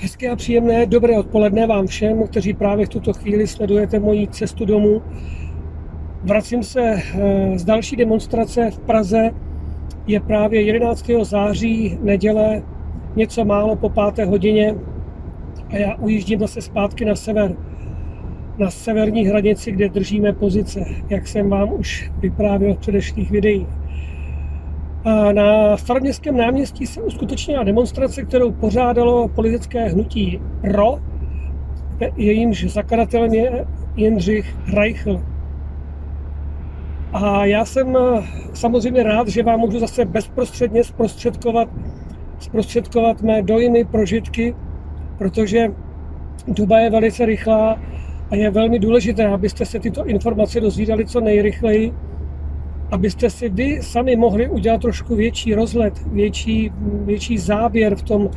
Hezké a příjemné dobré odpoledne vám všem, kteří právě v tuto chvíli sledujete moji cestu domů. Vracím se eh, z další demonstrace v Praze. Je právě 11. září, neděle, něco málo po páté hodině a já ujíždím zase zpátky na sever, na severní hranici, kde držíme pozice, jak jsem vám už vyprávěl v předešlých videích. Na staroměstském náměstí se uskutečnila demonstrace, kterou pořádalo politické hnutí PRO, jejímž zakladatelem je Jindřich Reichl. A já jsem eh, samozřejmě rád, že vám můžu zase bezprostředně zprostředkovat, zprostředkovat mé dojmy, prožitky, protože doba je velice rychlá a je velmi důležité, abyste se tyto informace dozvídali co nejrychleji, abyste si vy sami mohli udělat trošku větší rozhled, větší, větší záběr v tom,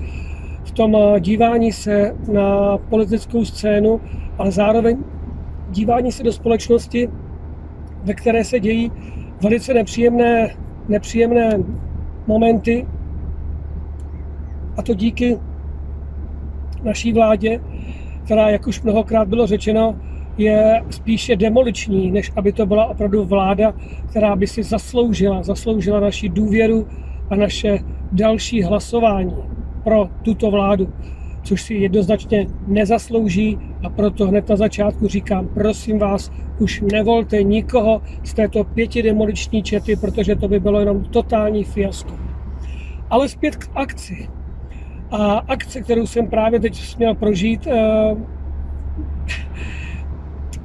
v tom eh, dívání se na politickou scénu, ale zároveň dívání se do společnosti, ve které se dějí velice nepříjemné, nepříjemné momenty. A to díky naší vládě, která, jak už mnohokrát bylo řečeno, je spíše demoliční, než aby to byla opravdu vláda, která by si zasloužila, zasloužila naši důvěru a naše další hlasování pro tuto vládu, což si jednoznačně nezaslouží a proto hned na začátku říkám, prosím vás, už nevolte nikoho z této pěti demoliční čety, protože to by bylo jenom totální fiasko. Ale zpět k akci. A akce, kterou jsem právě teď směl prožít, eh,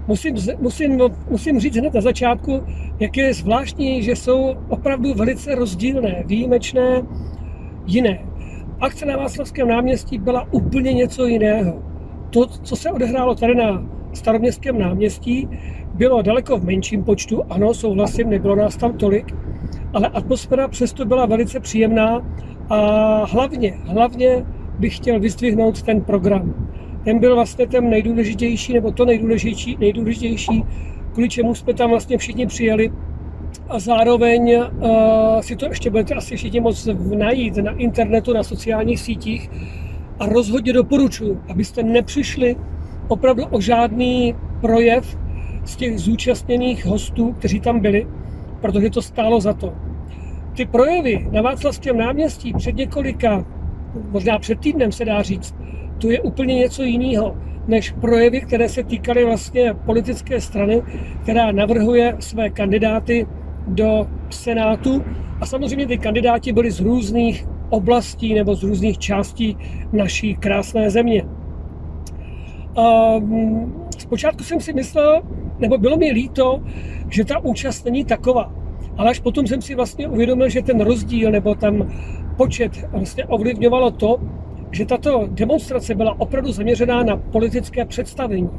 musím, musím, musím říct hned na začátku, jak je zvláštní, že jsou opravdu velice rozdílné, výjimečné, jiné. Akce na Václavském náměstí byla úplně něco jiného. To, co se odehrálo tady na staroměstském náměstí, bylo daleko v menším počtu, ano, souhlasím, nebylo nás tam tolik, ale atmosféra přesto byla velice příjemná a hlavně, hlavně bych chtěl vyzdvihnout ten program ten byl vlastně ten nejdůležitější, nebo to nejdůležitější, nejdůležitější, kvůli čemu jsme tam vlastně všichni přijeli. A zároveň uh, si to ještě budete asi všichni moc najít na internetu, na sociálních sítích. A rozhodně doporučuji, abyste nepřišli opravdu o žádný projev z těch zúčastněných hostů, kteří tam byli, protože to stálo za to. Ty projevy na Václavském náměstí před několika, možná před týdnem se dá říct, to je úplně něco jiného než projevy, které se týkaly vlastně politické strany, která navrhuje své kandidáty do Senátu. A samozřejmě ty kandidáti byli z různých oblastí nebo z různých částí naší krásné země. Um, zpočátku jsem si myslel, nebo bylo mi líto, že ta účast není taková. Ale až potom jsem si vlastně uvědomil, že ten rozdíl nebo tam počet vlastně ovlivňovalo to, že tato demonstrace byla opravdu zaměřená na politické představení.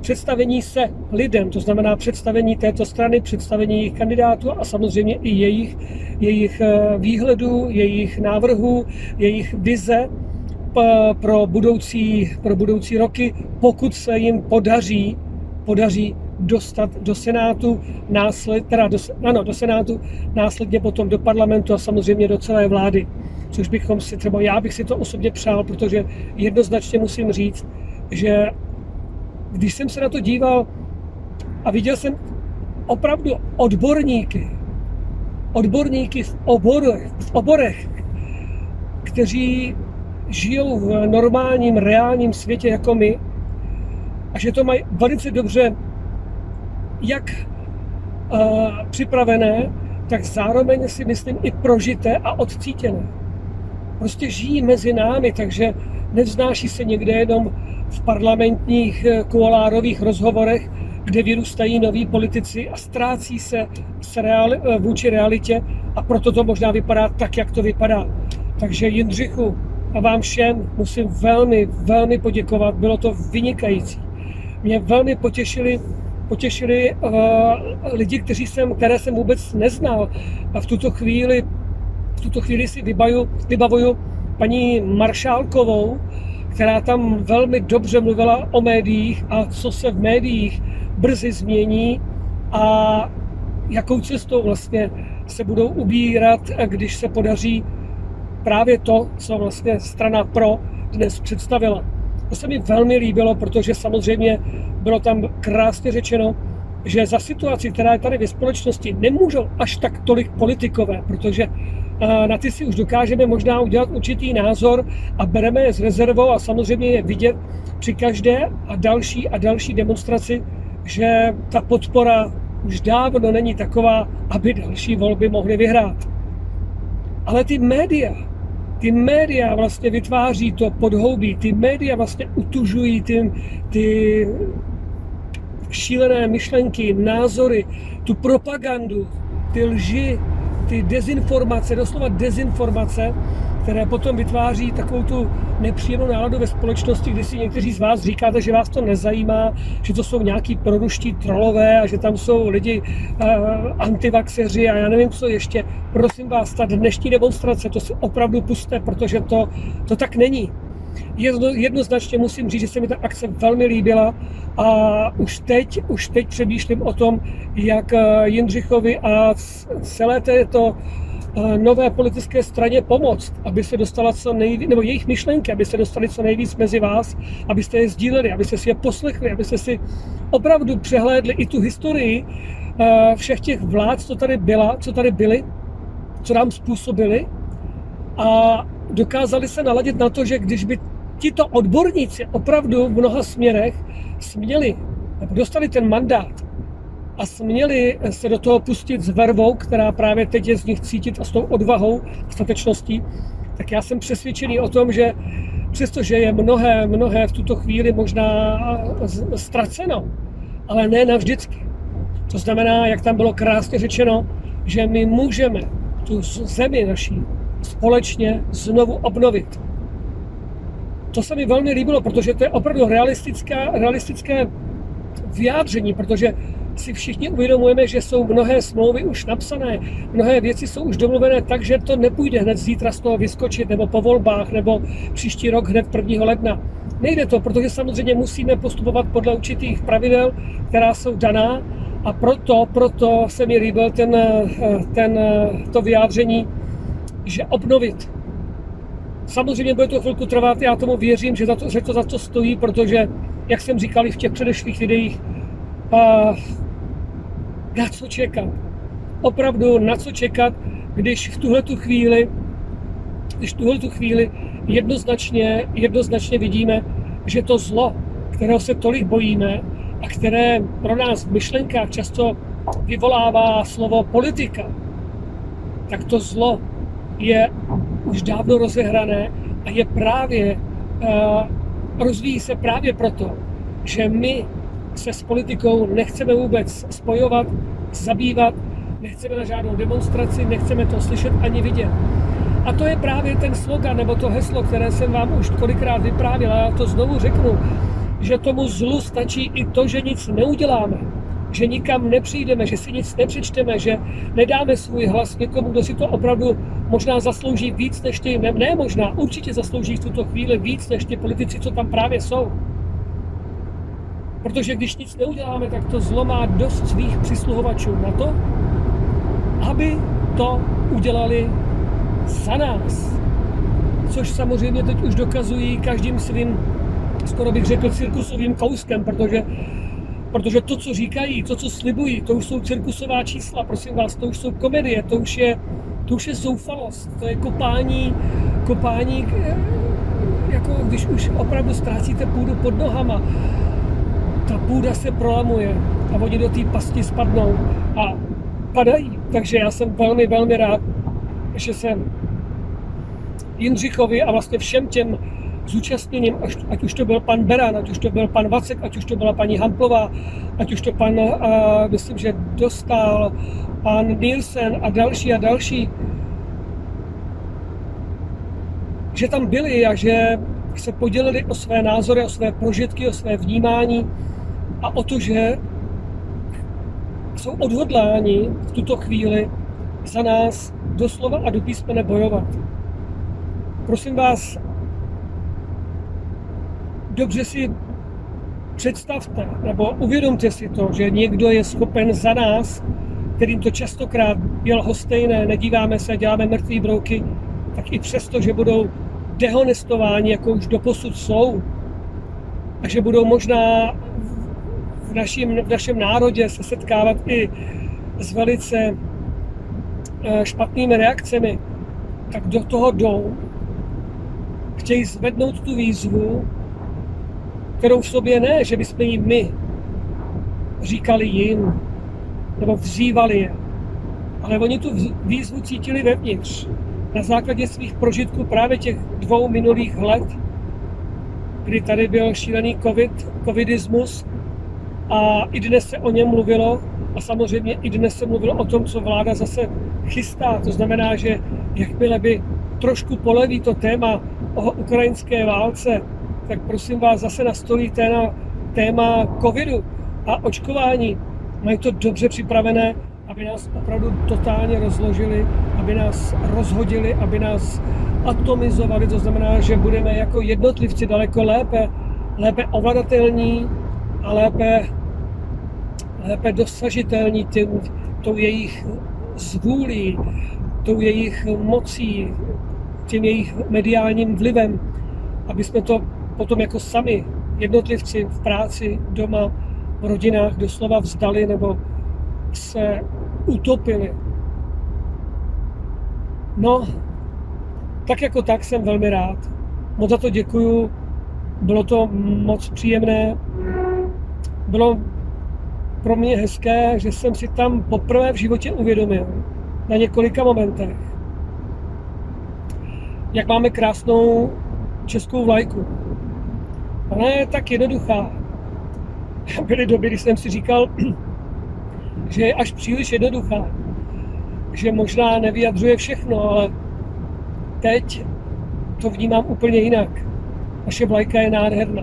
Představení se lidem, to znamená představení této strany, představení jejich kandidátů a samozřejmě i jejich, jejich eh, výhledů, jejich návrhů, jejich vize pro budoucí, pro budoucí roky, pokud se jim podaří, podaří dostat do Senátu, násled, teda do, ano, do Senátu, následně potom do parlamentu a samozřejmě do celé vlády což bychom si třeba, já bych si to osobně přál, protože jednoznačně musím říct, že když jsem se na to díval a viděl jsem opravdu odborníky, odborníky v oborech, v oborech kteří žijou v normálním, reálním světě jako my a že to mají velice dobře jak uh, připravené, tak zároveň si myslím i prožité a odcítěné prostě žijí mezi námi, takže nevznáší se někde jenom v parlamentních eh, kuolárových rozhovorech, kde vyrůstají noví politici a ztrácí se s reali, eh, vůči realitě a proto to možná vypadá tak, jak to vypadá. Takže Jindřichu a vám všem musím velmi, velmi poděkovat, bylo to vynikající. Mě velmi potěšili potěšili uh, lidi, kteří jsem, které jsem vůbec neznal. A v tuto chvíli v tuto chvíli si vybaju, vybavuju paní Maršálkovou, která tam velmi dobře mluvila o médiích a co se v médiích brzy změní a jakou cestou vlastně se budou ubírat, když se podaří právě to, co vlastně strana pro dnes představila. To se mi velmi líbilo, protože samozřejmě bylo tam krásně řečeno, že za situaci, která je tady ve společnosti, nemůžou až tak tolik politikové, protože na ty si už dokážeme možná udělat určitý názor a bereme je s rezervou a samozřejmě je vidět při každé a další a další demonstraci, že ta podpora už dávno není taková, aby další volby mohly vyhrát. Ale ty média, ty média vlastně vytváří to podhoubí, ty média vlastně utužují ty, ty šílené myšlenky, názory, tu propagandu, ty lži, ty dezinformace, doslova dezinformace, které potom vytváří takovou tu nepříjemnou náladu ve společnosti, kdy si někteří z vás říkáte, že vás to nezajímá, že to jsou nějaký proruští trolové a že tam jsou lidi uh, antivaxeři a já nevím, co ještě. Prosím vás, ta dnešní demonstrace, to si opravdu puste, protože to, to tak není. Jedno, jednoznačně musím říct, že se mi ta akce velmi líbila a už teď, už teď přemýšlím o tom, jak eh, Jindřichovi a celé této nové politické straně pomoct, aby se dostala co nejvíc, nebo jejich myšlenky, aby se dostali co nejvíc mezi vás, abyste je sdíleli, abyste si je poslechli, abyste si opravdu přehlédli i tu historii eh, všech těch vlád, co tady byla, co tady byly, co nám způsobili a dokázali se naladit na to, že když by tito odborníci opravdu v mnoha směrech směli, dostali ten mandát a směli se do toho pustit s vervou, která právě teď je z nich cítit a s tou odvahou, statečností, tak já jsem přesvědčený o tom, že přestože je mnohé, mnohé v tuto chvíli možná ztraceno, ale ne navždycky. To znamená, jak tam bylo krásně řečeno, že my můžeme tu zemi naší společně znovu obnovit. To se mi velmi líbilo, protože to je opravdu realistická, realistické vyjádření, protože si všichni uvědomujeme, že jsou mnohé smlouvy už napsané, mnohé věci jsou už domluvené tak, že to nepůjde hned zítra z toho vyskočit, nebo po volbách, nebo příští rok hned 1. ledna. Nejde to, protože samozřejmě musíme postupovat podle určitých pravidel, která jsou daná a proto, proto se mi líbil ten, ten, to vyjádření, že obnovit. Samozřejmě bude to chvilku trvat, já tomu věřím, že, za to, že to za to stojí, protože, jak jsem říkal i v těch předešlých videích, na co čekat. Opravdu na co čekat, když v tuhle tu chvíli, když v tuhle tu chvíli jednoznačně, jednoznačně vidíme, že to zlo, kterého se tolik bojíme a které pro nás v myšlenkách často vyvolává slovo politika, tak to zlo je už dávno rozehrané a je právě, uh, rozvíjí se právě proto, že my se s politikou nechceme vůbec spojovat, zabývat, nechceme na žádnou demonstraci, nechceme to slyšet ani vidět. A to je právě ten slogan nebo to heslo, které jsem vám už kolikrát vyprávěl, a já to znovu řeknu, že tomu zlu stačí i to, že nic neuděláme že nikam nepřijdeme, že si nic nepřečteme, že nedáme svůj hlas někomu, kdo si to opravdu možná zaslouží víc než ty, ne, ne možná, určitě zaslouží v tuto chvíli víc než ty politici, co tam právě jsou. Protože když nic neuděláme, tak to zlo má dost svých přisluhovačů na to, aby to udělali za nás. Což samozřejmě teď už dokazují každým svým, skoro bych řekl, cirkusovým kouskem, protože Protože to, co říkají, to, co slibují, to už jsou cirkusová čísla, prosím vás, to už jsou komedie, to už je, to už je zoufalost, to je kopání, kopání, eh, jako když už opravdu ztrácíte půdu pod nohama, ta půda se prolamuje a oni do té pasti spadnou a padají. Takže já jsem velmi, velmi rád, že jsem Jindřichovi a vlastně všem těm zúčastněním, ať už to byl pan Beran, ať už to byl pan Vacek, ať už to byla paní Hamplová, ať už to pan, uh, myslím, že dostal pan Nielsen a další a další, že tam byli a že se podělili o své názory, o své prožitky, o své vnímání a o to, že jsou odhodláni v tuto chvíli za nás doslova a do písmene bojovat. Prosím vás, dobře si představte, nebo uvědomte si to, že někdo je schopen za nás, kterým to častokrát je lhostejné, nedíváme se, děláme mrtvý brouky, tak i přesto, že budou dehonestováni, jako už doposud jsou, a že budou možná v našem, v našem národě se setkávat i s velice eh, špatnými reakcemi, tak do toho jdou. Chtějí zvednout tu výzvu, kterou v sobě ne, že bychom ji my říkali jim, nebo vzývali je, ale oni tu výzvu cítili vevnitř. Na základě svých prožitků právě těch dvou minulých let, kdy tady byl šílený covid, covidismus a i dnes se o něm mluvilo a samozřejmě i dnes se mluvilo o tom, co vláda zase chystá. To znamená, že jakmile by trošku poleví to téma o ukrajinské válce, tak prosím vás zase nastolí téma, téma covidu a očkování. Mají to dobře připravené, aby nás opravdu totálně rozložili, aby nás rozhodili, aby nás atomizovali, to znamená, že budeme jako jednotlivci daleko lépe, lépe ovladatelní a lépe, lépe dosažitelní tím, tou jejich zvůlí, tou jejich mocí, tím jejich mediálním vlivem, aby jsme to potom jako sami, jednotlivci v práci, doma, v rodinách doslova vzdali nebo se utopili. No, tak jako tak jsem velmi rád. Moc za to děkuju. Bylo to moc příjemné. Bylo pro mě hezké, že jsem si tam poprvé v životě uvědomil na několika momentech, jak máme krásnou českou vlajku. Ona je tak jednoduchá. Byly doby, kdy jsem si říkal, že je až příliš jednoduchá, že možná nevyjadřuje všechno, ale teď to vnímám úplně jinak. Naše vlajka je nádherná.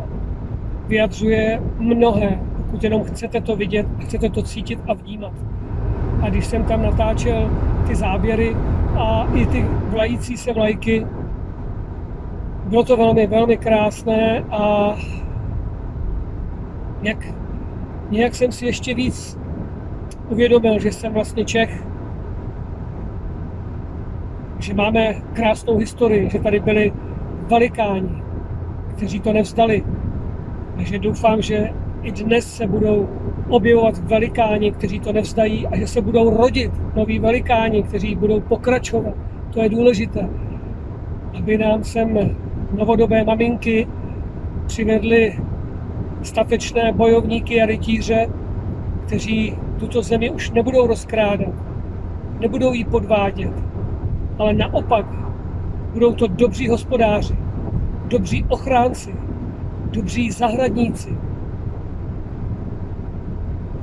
Vyjadřuje mnohé, pokud jenom chcete to vidět, chcete to cítit a vnímat. A když jsem tam natáčel ty záběry a i ty vlající se vlajky, bylo to velmi, velmi krásné a jak, nějak jsem si ještě víc uvědomil, že jsem vlastně Čech, že máme krásnou historii, že tady byli velikáni, kteří to nevzdali. Takže doufám, že i dnes se budou objevovat velikáni, kteří to nevzdají a že se budou rodit noví velikáni, kteří budou pokračovat. To je důležité, aby nám sem novodobé maminky přivedly statečné bojovníky a rytíře, kteří tuto zemi už nebudou rozkrádat, nebudou ji podvádět, ale naopak budou to dobří hospodáři, dobří ochránci, dobří zahradníci,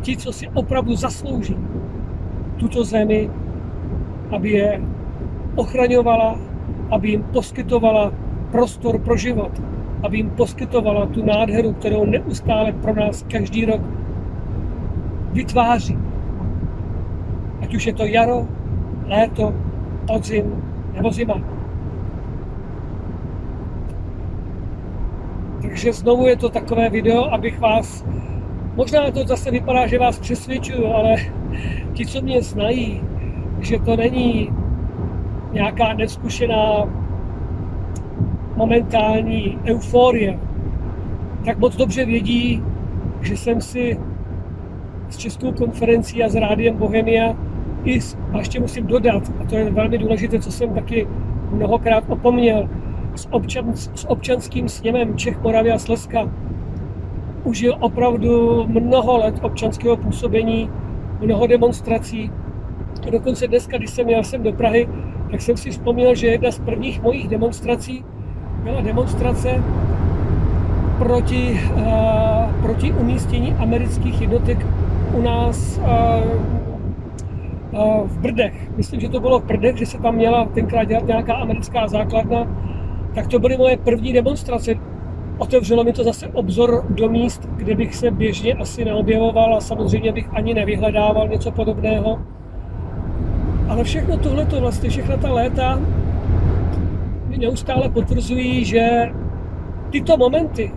ti, co si opravdu zaslouží tuto zemi, aby je ochraňovala, aby jim poskytovala prostor pro život, aby jim poskytovala tu nádheru, kterou neustále pro nás každý rok vytváří. Ať už je to jaro, léto, podzim nebo zima. Takže znovu je to takové video, abych vás, možná to zase vypadá, že vás přesvědčuju, ale ti, co mě znají, že to není nějaká neskušená momentální euforie, tak moc dobře vědí, že jsem si s Českou konferencí a s Rádiem Bohemia i, a ještě musím dodat, a to je velmi důležité, co jsem taky mnohokrát opomněl, s, občan, s občanským sněmem Čech, Moravy a Slezska užil opravdu mnoho let občanského působení, mnoho demonstrací. Dokonce dneska, když jsem jel sem do Prahy, tak jsem si vzpomněl, že jedna z prvních mojich demonstrací byla demonstrace proti, uh, proti umístění amerických jednotek u nás uh, uh, v Brdech. Myslím, že to bylo v Brdech, že se tam měla tenkrát dělat nějaká americká základna. Tak to byly moje první demonstrace. Otevřelo mi to zase obzor do míst, kde bych se běžně asi neobjevoval a samozřejmě bych ani nevyhledával něco podobného. Ale všechno tohle, vlastně, všechna ta léta mi neustále potvrzují, že tyto momenty,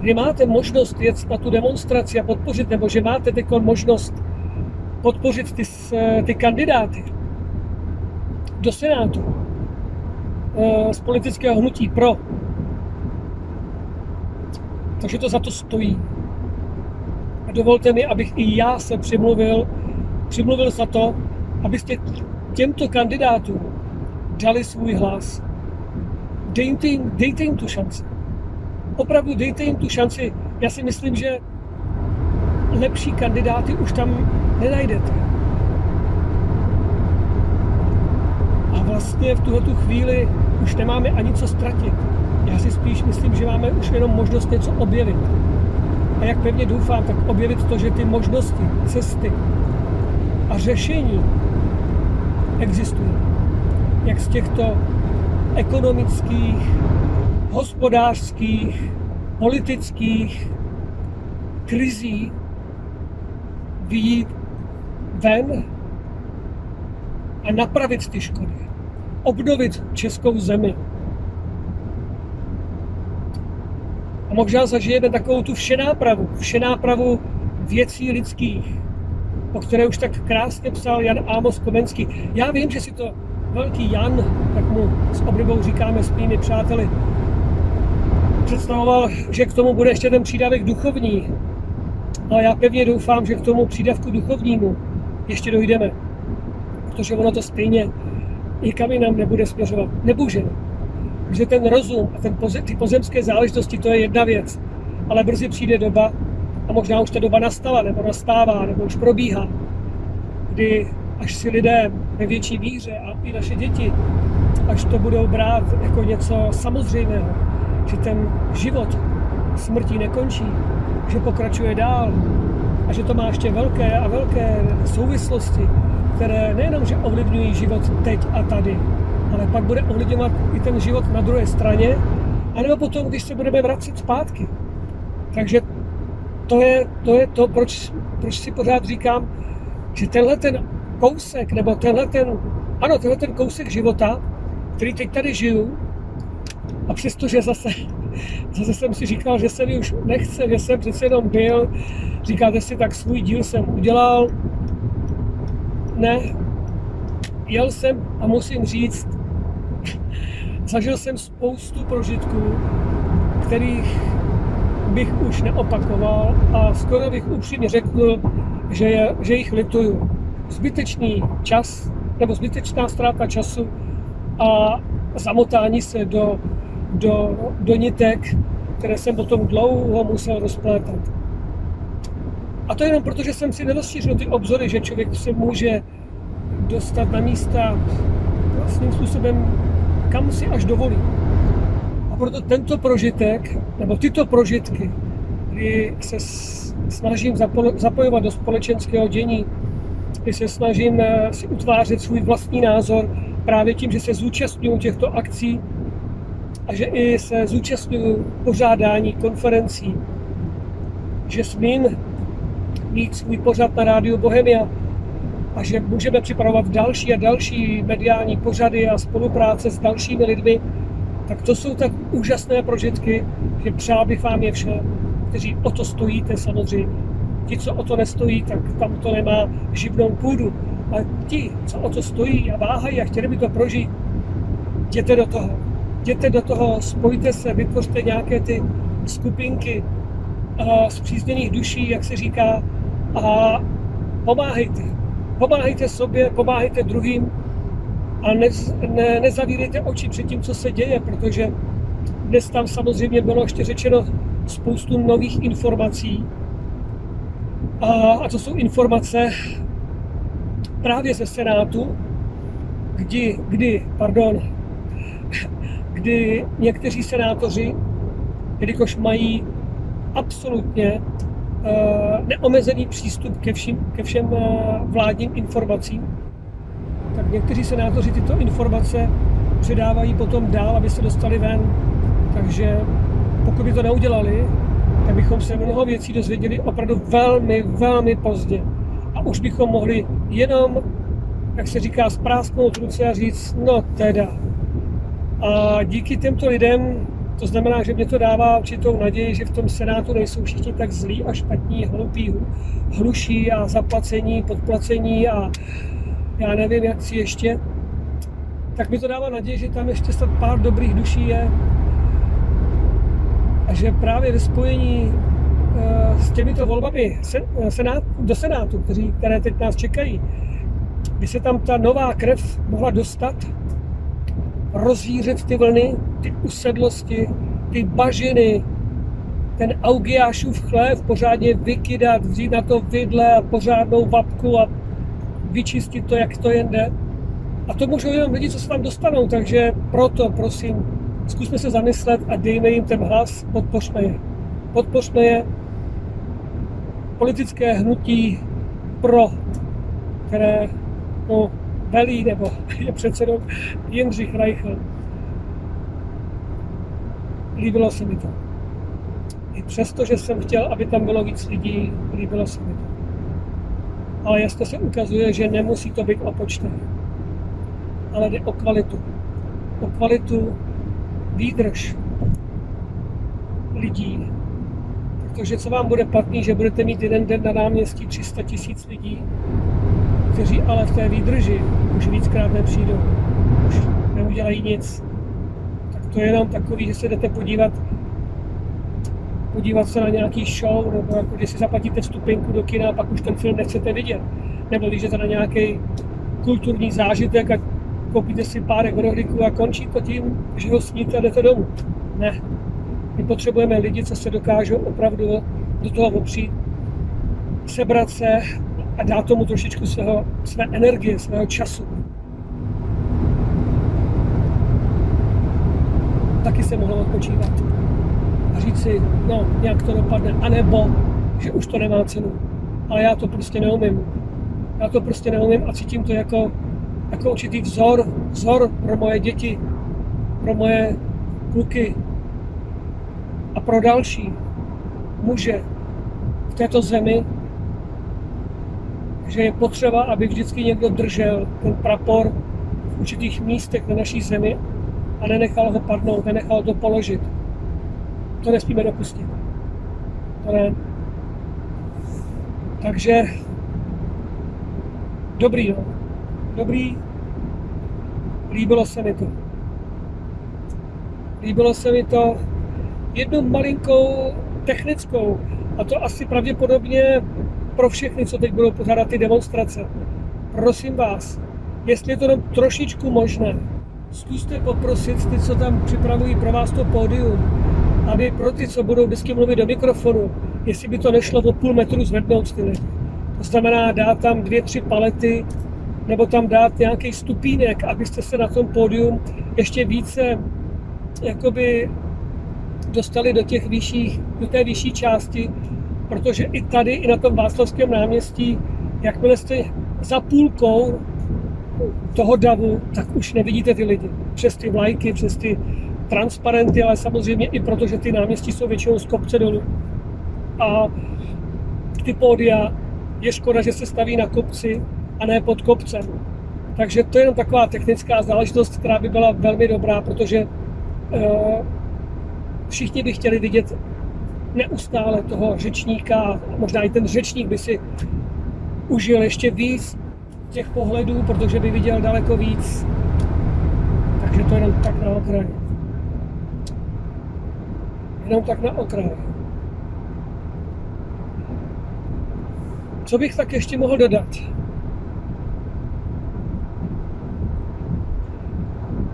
kdy máte možnost jet na tu demonstraci a podpořit, nebo že máte teď možnost podpořit ty, ty kandidáty do Senátu, eh, z politického hnutí pro. Takže to za to stojí. A dovolte mi, abych i já se přimluvil, přimluvil za to, abyste těmto kandidátům dali svůj hlas. Dejte jim, dejte jim tu šanci. Opravdu dejte jim tu šanci. Já si myslím, že lepší kandidáty už tam nenajdete. A vlastně v tuhle chvíli už nemáme ani co ztratit. Já si spíš myslím, že máme už jenom možnost něco objevit. A jak pevně doufám, tak objevit to, že ty možnosti, cesty a řešení existují. Jak z těchto ekonomických, hospodářských, politických krizí vyjít ven a napravit ty škody. Obnovit českou zemi. A možná zažijeme takovou tu všenápravu, všenápravu věcí lidských, o které už tak krásně psal Jan Amos Komenský. Já vím, že si to velký Jan, tak mu s oblibou říkáme s mými přáteli, představoval, že k tomu bude ještě ten přídavek duchovní. Ale já pevně doufám, že k tomu přídavku duchovnímu ještě dojdeme. Protože ono to stejně nikam nám nebude směřovat. Nemůže. Protože ten rozum a ten poze, ty pozemské záležitosti, to je jedna věc. Ale brzy přijde doba, a možná už ta doba nastala, nebo nastává, nebo už probíhá, kdy až si lidé ve větší míře a i naše děti, až to budou brát jako něco samozřejmého, že ten život smrtí nekončí, že pokračuje dál a že to má ještě velké a velké souvislosti, které nejenom, že ovlivňují život teď a tady, ale pak bude ovlivňovat i ten život na druhé straně, anebo potom, když se budeme vracet zpátky. Takže to je to, je to proč, proč si pořád říkám, že tenhle ten kousek, nebo tenhle ten, ano, tenhle ten kousek života, který teď tady žiju, a přestože zase, zase jsem si říkal, že se mi už nechce, že jsem přece jenom byl, říkáte si, tak svůj díl jsem udělal. Ne, jel jsem a musím říct, zažil jsem spoustu prožitků, kterých bych už neopakoval a skoro bych upřímně řekl, že, je, že jich lituju. Zbytečný čas nebo zbytečná ztráta času a zamotání se do do, do nitek, které jsem potom dlouho musel rozplétat. A to jenom proto, že jsem si nerozšířil ty obzory, že člověk se může dostat na místa vlastním způsobem, kam si až dovolí. A proto tento prožitek, nebo tyto prožitky, kdy se snažím zapojovat do společenského dění, kdy se snažím eh, si utvářet svůj vlastní názor právě tím, že se zúčastňuji těchto akcí, a že i se zúčastňuju pořádání konferencí, že smím mít svůj pořad na rádiu Bohemia a že můžeme připravovat další a další mediální pořady a spolupráce s dalšími lidmi, tak to jsou tak úžasné prožitky, že přál bych vám je všem, kteří o to stojíte samozřejmě. Ti, co o to nestojí, tak tam to nemá živnou půdu. A ti, co o to stojí a váhají a chtěli by to prožít, jděte do toho jděte do toho, spojte se, vytvořte nějaké ty skupinky uh, zpřízněných duší, jak se říká, a pomáhejte. Pomáhejte sobě, pomáhejte druhým a ne, ne, nezavírejte oči před tím, co se děje, protože dnes tam samozřejmě bylo ještě řečeno spoustu nových informací. A, a to jsou informace právě ze Senátu, kdy, kdy pardon, kdy někteří senátoři, jelikož mají absolutně neomezený přístup ke všem, ke všem uh, vládním informacím, tak někteří senátoři tyto informace předávají potom dál, aby se dostali ven. Takže pokud by to neudělali, tak bychom se mnoho věcí dozvěděli opravdu velmi, velmi pozdě. A už bychom mohli jenom, jak se říká, sprásknout ruce a říct, no teda, a díky těmto lidem, to znamená, že mě to dává určitou naději, že v tom Senátu nejsou všichni tak zlí a špatní, hloupí, hluší a zaplacení, podplacení a já nevím, jak si ještě, tak mi to dává naději, že tam ještě snad pár dobrých duší je. A že právě ve spojení uh, s těmito volbami sen, senát, do Senátu, které teď nás čekají, by se tam ta nová krev mohla dostat, rozvířit ty vlny, ty usedlosti, ty bažiny, ten Augiášův chlév pořádně vykydat, vzít na to vidle a pořádnou vapku a vyčistit to, jak to jen jde. A to můžou jenom lidi, co se tam dostanou, takže proto, prosím, zkusme se zamyslet a dejme jim ten hlas, podpořme je. Podpořme je politické hnutí pro, které no, velí nebo je předsedou Jindřich Reichl. Líbilo se mi to. I přesto, že jsem chtěl, aby tam bylo víc lidí, líbilo se mi to. Ale jasně se ukazuje, že nemusí to být o počtech, ale jde o kvalitu. O kvalitu výdrž lidí. Protože co vám bude platný, že budete mít jeden den na náměstí 300 tisíc lidí, kteří ale v té výdrži už víckrát nepřijdou, už neudělají nic. Tak to je jenom takový, že se jdete podívat podívat se na nějaký show, nebo jako když si zaplatíte vstupenku do kina a pak už ten film nechcete vidět. Nebo když jdete na nějaký kulturní zážitek a koupíte si párek rohlíků a končí to tím, že ho sníte a jdete domů. Ne. My potřebujeme lidi, co se dokážou opravdu do toho opřít, sebrat se a dát tomu trošičku svého, své energie, svého času. Taky se mohlo odpočívat a říct si, no, nějak to dopadne, anebo, že už to nemá cenu. Ale já to prostě neumím. Já to prostě neumím a cítím to jako jako určitý vzor, vzor pro moje děti, pro moje kluky a pro další muže v této zemi, že je potřeba, aby vždycky někdo držel ten prapor v určitých místech na naší zemi a nenechal ho padnout, nenechal to položit. To nesmíme dopustit. To ne. Takže dobrý, no dobrý, líbilo se mi to. Líbilo se mi to jednou malinkou technickou, a to asi pravděpodobně pro všechny, co teď budou pořádat ty demonstrace. Prosím vás, jestli je to jenom trošičku možné, zkuste poprosit ty, co tam připravují pro vás to pódium, aby pro ty, co budou vždycky mluvit do mikrofonu, jestli by to nešlo o půl metru zvednout ty lidi. To znamená dát tam dvě, tři palety nebo tam dát nějaký stupínek, abyste se na tom pódium ještě více jakoby dostali do těch vyšších, do té vyšší části, protože i tady, i na tom Václavském náměstí, jakmile jste za půlkou toho davu, tak už nevidíte ty lidi. Přes ty vlajky, přes ty transparenty, ale samozřejmě i proto, že ty náměstí jsou většinou z kopce dolů. A ty pódia, je škoda, že se staví na kopci, a ne pod kopcem. Takže to je jenom taková technická záležitost, která by byla velmi dobrá, protože uh, všichni by chtěli vidět neustále toho řečníka, možná i ten řečník by si užil ještě víc těch pohledů, protože by viděl daleko víc. Takže to jenom tak na okraj. Jenom tak na okraj. Co bych tak ještě mohl dodat?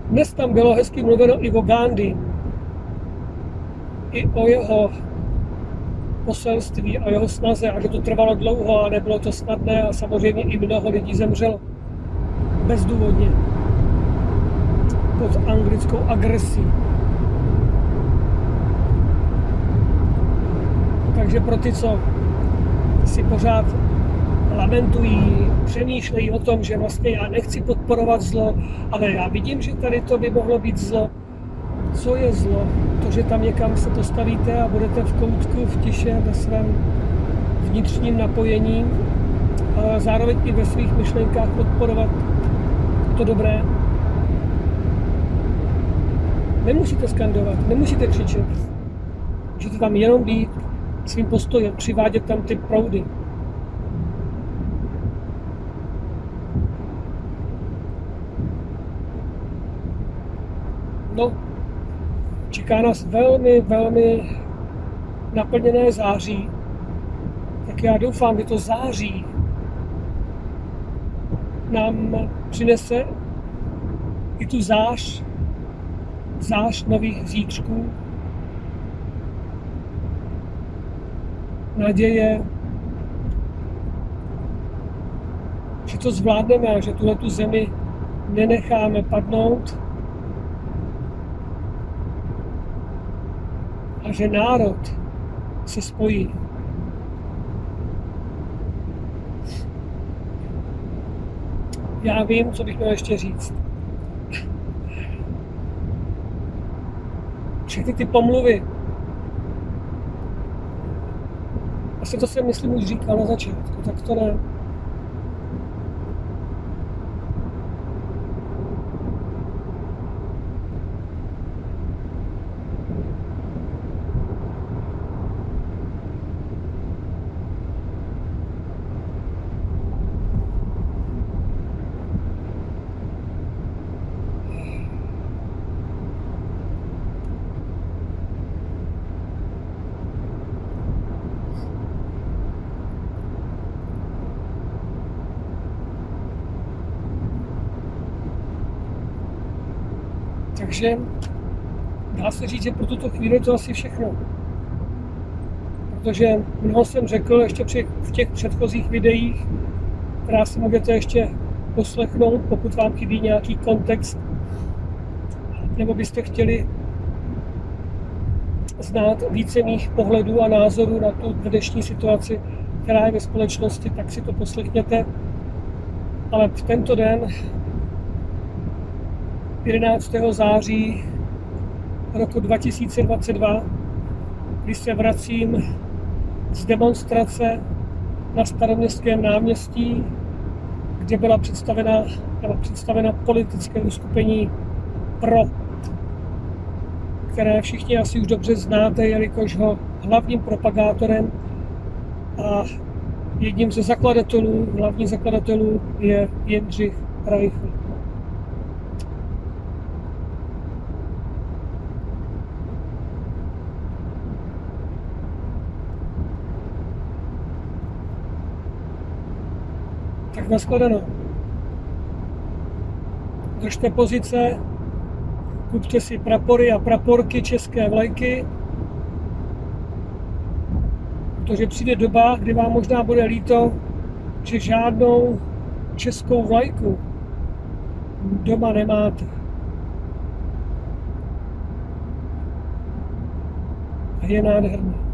Dnes tam bylo hezky mluveno i o Gandhi, i o jeho poselství a jeho snaze a že to trvalo dlouho a nebylo to snadné a samozřejmě i mnoho lidí zemřelo bezdůvodně pod anglickou agresí. Takže pro ty, co si pořád lamentují, přemýšlejí o tom, že vlastně já nechci podporovat zlo, ale já vidím, že tady to by mohlo být zlo. Co je zlo? To, že tam někam se postavíte a budete v koutku, v tiše, ve svém vnitřním napojení, a zároveň i ve svých myšlenkách podporovat to dobré. Nemusíte skandovat, nemusíte křičet. Můžete tam jenom být svým postojem, přivádět tam ty proudy. No, čeká nás velmi, velmi naplněné září. Tak já doufám, že to září nám přinese i tu zář, zář nových zítřků, naděje, že to zvládneme a že tuhle tu zemi nenecháme padnout a že národ se spojí. Já vím, co bych měl ještě říct. Všechny ty pomluvy. Asi to jsem, myslím, už říkal na začátku, tak to ne. Takže dá se říct, že pro tuto chvíli to asi všechno. Protože mnoho jsem řekl ještě při, v těch předchozích videích, která si můžete ještě poslechnout, pokud vám chybí nějaký kontext, nebo byste chtěli znát více mých pohledů a názorů na tu dnešní situaci, která je ve společnosti, tak si to poslechněte. Ale v tento den 11. září roku 2022, kdy se vracím z demonstrace na staroměstském náměstí, kde byla představena, nebo představena politické uskupení PRO, které všichni asi už dobře znáte, jelikož ho hlavním propagátorem a jedním ze zakladatelů, hlavních zakladatelů je Jindřich Reichl. Nashledanou. Držte pozice, kupte si prapory a praporky české vlajky, protože přijde doba, kdy vám možná bude líto, že žádnou českou vlajku doma nemáte. A je nádherná.